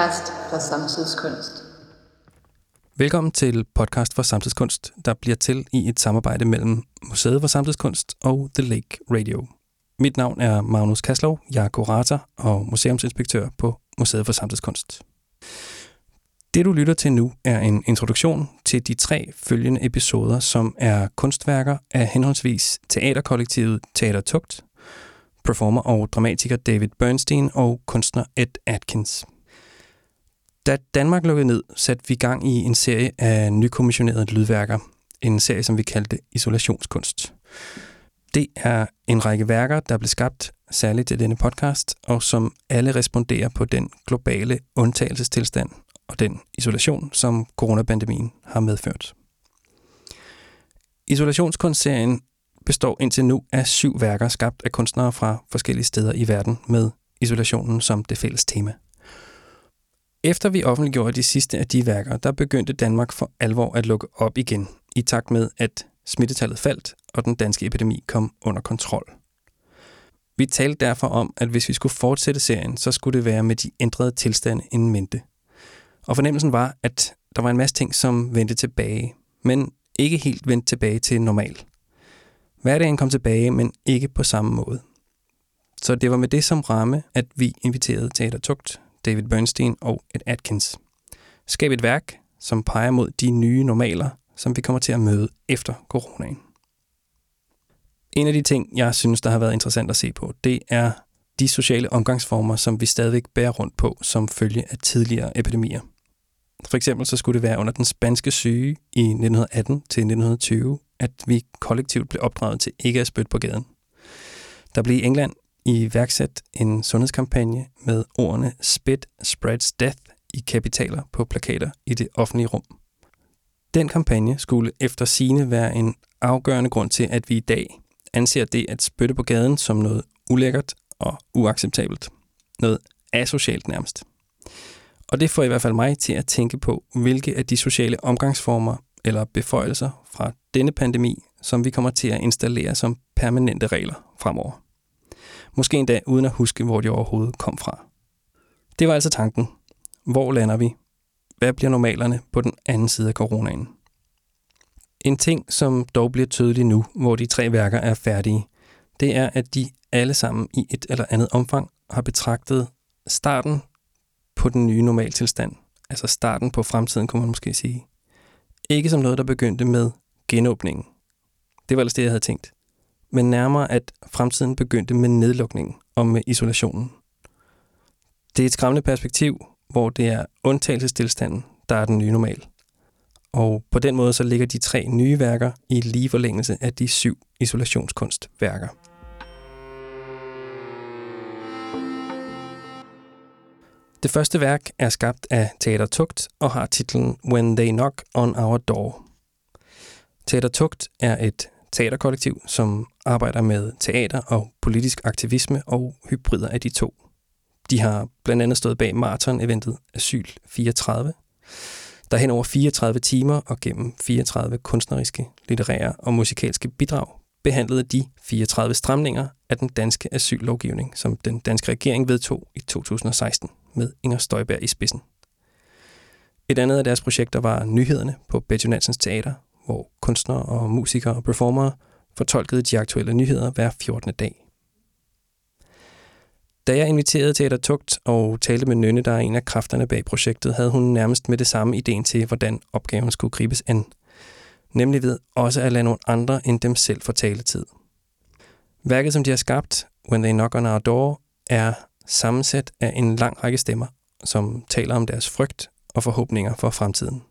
podcast for samtidskunst. Velkommen til podcast for samtidskunst, der bliver til i et samarbejde mellem Museet for Samtidskunst og The Lake Radio. Mit navn er Magnus Kaslov, jeg er kurator og museumsinspektør på Museet for Samtidskunst. Det du lytter til nu er en introduktion til de tre følgende episoder, som er kunstværker af henholdsvis teaterkollektivet Teater Tugt, performer og dramatiker David Bernstein og kunstner Ed Atkins. Da Danmark lukkede ned, satte vi gang i en serie af nykommissionerede lydværker. En serie, som vi kaldte Isolationskunst. Det er en række værker, der blev skabt særligt til denne podcast, og som alle responderer på den globale undtagelsestilstand og den isolation, som coronapandemien har medført. Isolationskunstserien består indtil nu af syv værker skabt af kunstnere fra forskellige steder i verden med isolationen som det fælles tema. Efter vi offentliggjorde de sidste af de værker, der begyndte Danmark for alvor at lukke op igen, i takt med at smittetallet faldt og den danske epidemi kom under kontrol. Vi talte derfor om, at hvis vi skulle fortsætte serien, så skulle det være med de ændrede tilstande inden mente. Og fornemmelsen var, at der var en masse ting, som vendte tilbage, men ikke helt vendte tilbage til normal. Hverdagen kom tilbage, men ikke på samme måde. Så det var med det som ramme, at vi inviterede Teater Tugt, David Bernstein og Ed Atkins. Skab et værk, som peger mod de nye normaler, som vi kommer til at møde efter coronaen. En af de ting, jeg synes, der har været interessant at se på, det er de sociale omgangsformer, som vi stadigvæk bærer rundt på som følge af tidligere epidemier. For eksempel så skulle det være under den spanske syge i 1918 til 1920, at vi kollektivt blev opdraget til ikke at spytte på gaden. Der blev i England iværksat en sundhedskampagne med ordene Spit spreads death i kapitaler på plakater i det offentlige rum. Den kampagne skulle efter sine være en afgørende grund til, at vi i dag anser det at spytte på gaden som noget ulækkert og uacceptabelt. Noget asocialt nærmest. Og det får i hvert fald mig til at tænke på, hvilke af de sociale omgangsformer eller beføjelser fra denne pandemi, som vi kommer til at installere som permanente regler fremover. Måske endda uden at huske, hvor de overhovedet kom fra. Det var altså tanken. Hvor lander vi? Hvad bliver normalerne på den anden side af coronaen? En ting, som dog bliver tydelig nu, hvor de tre værker er færdige, det er, at de alle sammen i et eller andet omfang har betragtet starten på den nye normaltilstand, altså starten på fremtiden, kunne man måske sige. Ikke som noget, der begyndte med genåbningen. Det var ellers det, jeg havde tænkt. Men nærmere, at fremtiden begyndte med nedlukningen og med isolationen. Det er et skræmmende perspektiv, hvor det er undtagelsestilstanden, der er den nye normal. Og på den måde så ligger de tre nye værker i lige forlængelse af de syv isolationskunstværker. Det første værk er skabt af Teater Tugt og har titlen When They Knock on Our Door. Teater Tugt er et teaterkollektiv, som arbejder med teater og politisk aktivisme og hybrider af de to. De har blandt andet stået bag maraton-eventet Asyl 34, der hen over 34 timer og gennem 34 kunstneriske, litterære og musikalske bidrag behandlede de 34 stramninger af den danske asyllovgivning, som den danske regering vedtog i 2016 med Inger Støjberg i spidsen. Et andet af deres projekter var Nyhederne på Betty Nansens Teater, hvor kunstnere og musikere og performere fortolkede de aktuelle nyheder hver 14. dag. Da jeg inviterede Teater Tugt og talte med Nynne, der er en af kræfterne bag projektet, havde hun nærmest med det samme ideen til, hvordan opgaven skulle gribes an. Nemlig ved også at lade nogle andre end dem selv få taletid. Værket, som de har skabt, When They Knock on Our Door, er sammensat af en lang række stemmer, som taler om deres frygt og forhåbninger for fremtiden.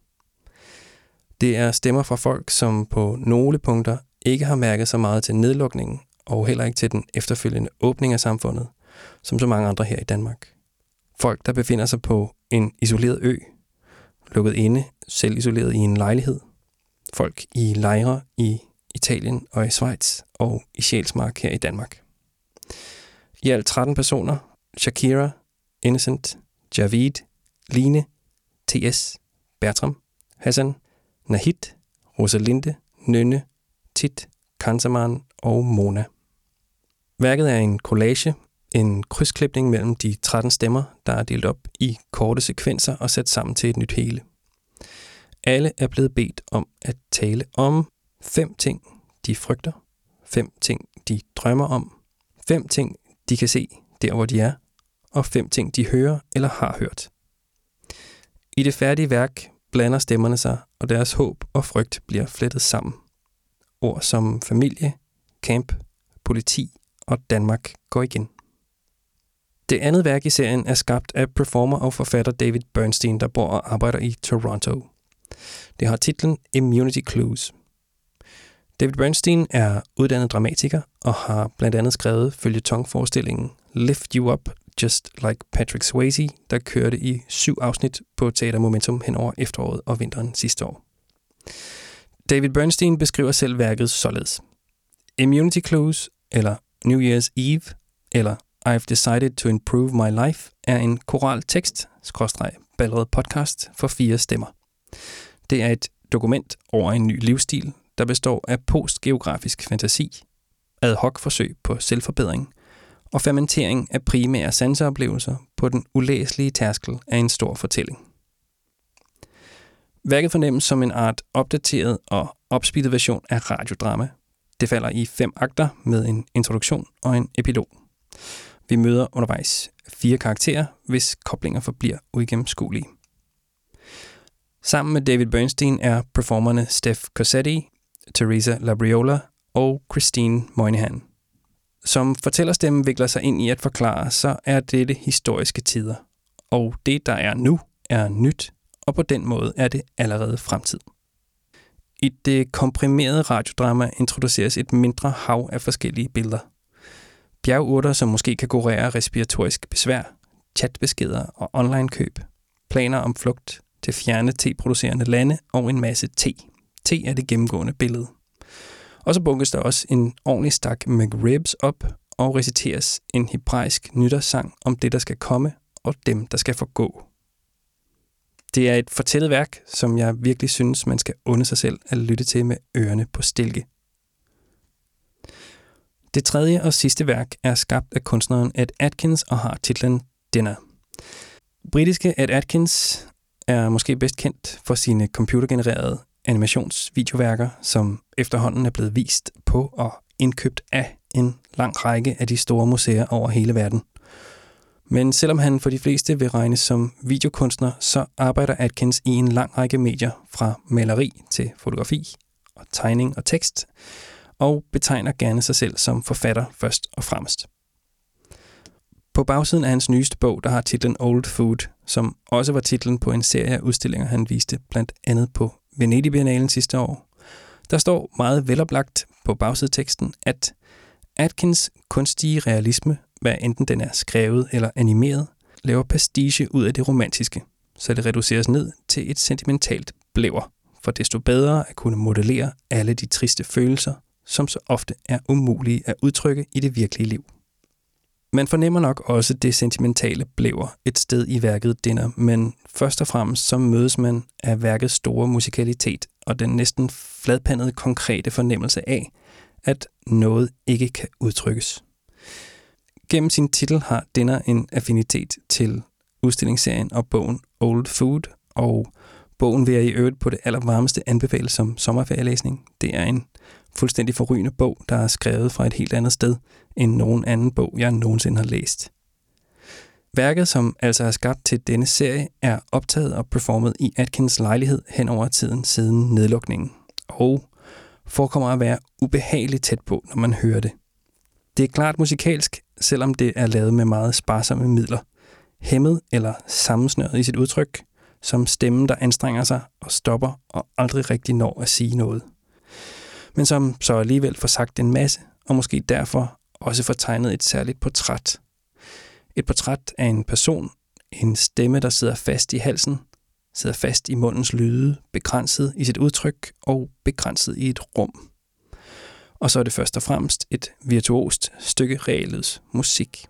Det er stemmer fra folk, som på nogle punkter ikke har mærket så meget til nedlukningen, og heller ikke til den efterfølgende åbning af samfundet, som så mange andre her i Danmark. Folk, der befinder sig på en isoleret ø, lukket inde, selv isoleret i en lejlighed. Folk i lejre i Italien og i Schweiz og i Sjælsmark her i Danmark. I alt 13 personer, Shakira, Innocent, Javid, Line, T.S., Bertram, Hassan, Nahid, Rosalinde, Nynne, Tit, Kansaman og Mona. Værket er en collage En krydsklipning mellem de 13 stemmer, der er delt op i korte sekvenser og sat sammen til et nyt hele. Alle er blevet bedt om at tale om fem ting, de frygter, fem ting, de drømmer om, fem ting, de kan se der, hvor de er, og fem ting, de hører eller har hørt. I det færdige værk blander stemmerne sig, og deres håb og frygt bliver flettet sammen. Ord som familie, camp, politi og Danmark går igen. Det andet værk i serien er skabt af performer og forfatter David Bernstein, der bor og arbejder i Toronto. Det har titlen Immunity Clues. David Bernstein er uddannet dramatiker og har blandt andet skrevet følgetongforestillingen Lift You Up Just Like Patrick Swayze, der kørte i syv afsnit på Teater Momentum hen over efteråret og vinteren sidste år. David Bernstein beskriver selv værket således. Immunity Clues, eller New Year's Eve, eller I've Decided to Improve My Life, er en koral tekst, skråstreg, podcast for fire stemmer. Det er et dokument over en ny livsstil, der består af postgeografisk fantasi, ad hoc forsøg på selvforbedring og fermentering af primære sanseoplevelser på den ulæselige tærskel af en stor fortælling. Værket fornemmes som en art opdateret og opspeedet version af radiodrama. Det falder i fem akter med en introduktion og en epilog. Vi møder undervejs fire karakterer, hvis koblinger forbliver uigennemskuelige. Sammen med David Bernstein er performerne Steph Cossetti, Teresa Labriola og Christine Moynihan. Som fortællerstemmen vikler sig ind i at forklare, så er dette historiske tider. Og det, der er nu, er nyt, og på den måde er det allerede fremtid. I det komprimerede radiodrama introduceres et mindre hav af forskellige billeder. Bjergurter, som måske kan kurere respiratorisk besvær, chatbeskeder og online-køb, planer om flugt til fjerne te-producerende lande og en masse te. Te er det gennemgående billede. Og så bunkes der også en ordentlig stak McRibs op og reciteres en hebraisk nytårssang om det, der skal komme og dem, der skal forgå. Det er et fortællet værk, som jeg virkelig synes, man skal unde sig selv at lytte til med ørerne på stilke. Det tredje og sidste værk er skabt af kunstneren Ed Atkins og har titlen Dinner. Britiske Ed Atkins er måske bedst kendt for sine computergenererede animationsvideoværker, som efterhånden er blevet vist på og indkøbt af en lang række af de store museer over hele verden. Men selvom han for de fleste vil regnes som videokunstner, så arbejder Atkins i en lang række medier, fra maleri til fotografi og tegning og tekst, og betegner gerne sig selv som forfatter først og fremmest. På bagsiden af hans nyeste bog, der har titlen Old Food, som også var titlen på en serie af udstillinger, han viste blandt andet på Venedig Biennalen sidste år, der står meget veloplagt på bagsideteksten, at Atkins kunstige realisme, hvad enten den er skrevet eller animeret, laver pastiche ud af det romantiske, så det reduceres ned til et sentimentalt blæver, for desto bedre at kunne modellere alle de triste følelser, som så ofte er umulige at udtrykke i det virkelige liv. Man fornemmer nok også det sentimentale blæver et sted i værket Dinner, men først og fremmest så mødes man af værkets store musikalitet og den næsten fladpandede konkrete fornemmelse af, at noget ikke kan udtrykkes. Gennem sin titel har Dinner en affinitet til udstillingsserien og bogen Old Food, og bogen vil jeg i øvrigt på det allervarmeste anbefale som sommerferielæsning. Det er en fuldstændig forrygende bog, der er skrevet fra et helt andet sted end nogen anden bog, jeg nogensinde har læst. Værket, som altså er skabt til denne serie, er optaget og performet i Atkins lejlighed hen over tiden siden nedlukningen, og forekommer at være ubehageligt tæt på, når man hører det. Det er klart musikalsk, selvom det er lavet med meget sparsomme midler. Hæmmet eller sammensnøret i sit udtryk, som stemmen, der anstrenger sig og stopper og aldrig rigtig når at sige noget men som så alligevel får sagt en masse, og måske derfor også får tegnet et særligt portræt. Et portræt af en person, en stemme, der sidder fast i halsen, sidder fast i mundens lyde, begrænset i sit udtryk og begrænset i et rum. Og så er det først og fremmest et virtuost stykke regelets musik.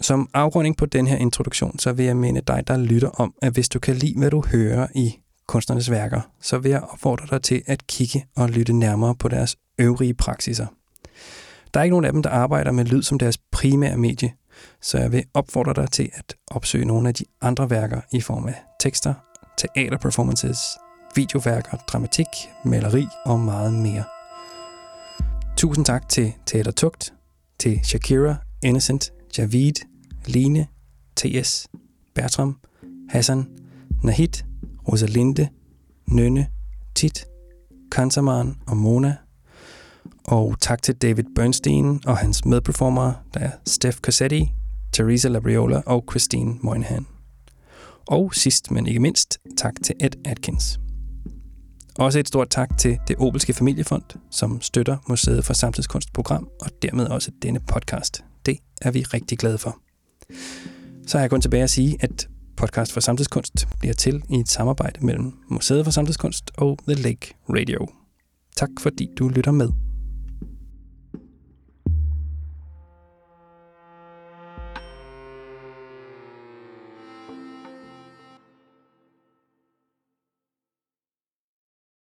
Som afrunding på den her introduktion, så vil jeg minde dig, der lytter om, at hvis du kan lide, hvad du hører i kunstnernes værker, så vil jeg opfordre dig til at kigge og lytte nærmere på deres øvrige praksiser. Der er ikke nogen af dem, der arbejder med lyd som deres primære medie, så jeg vil opfordre dig til at opsøge nogle af de andre værker i form af tekster, teaterperformances, videoværker, dramatik, maleri og meget mere. Tusind tak til Teater Tugt, til Shakira, Innocent, Javid, Line, T.S., Bertram, Hassan, Nahid, Rosalinde, Nynne, Tit, Kansaman og Mona. Og tak til David Bernstein og hans medperformere, der er Steph Cassetti, Teresa Labriola og Christine Moynihan. Og sidst, men ikke mindst, tak til Ed Atkins. Også et stort tak til det Obelske Familiefond, som støtter Museet for Samtidskunstprogram og dermed også denne podcast. Det er vi rigtig glade for. Så har jeg kun tilbage at sige, at podcast for samtidskunst bliver til i et samarbejde mellem Museet for Samtidskunst og The Lake Radio. Tak fordi du lytter med.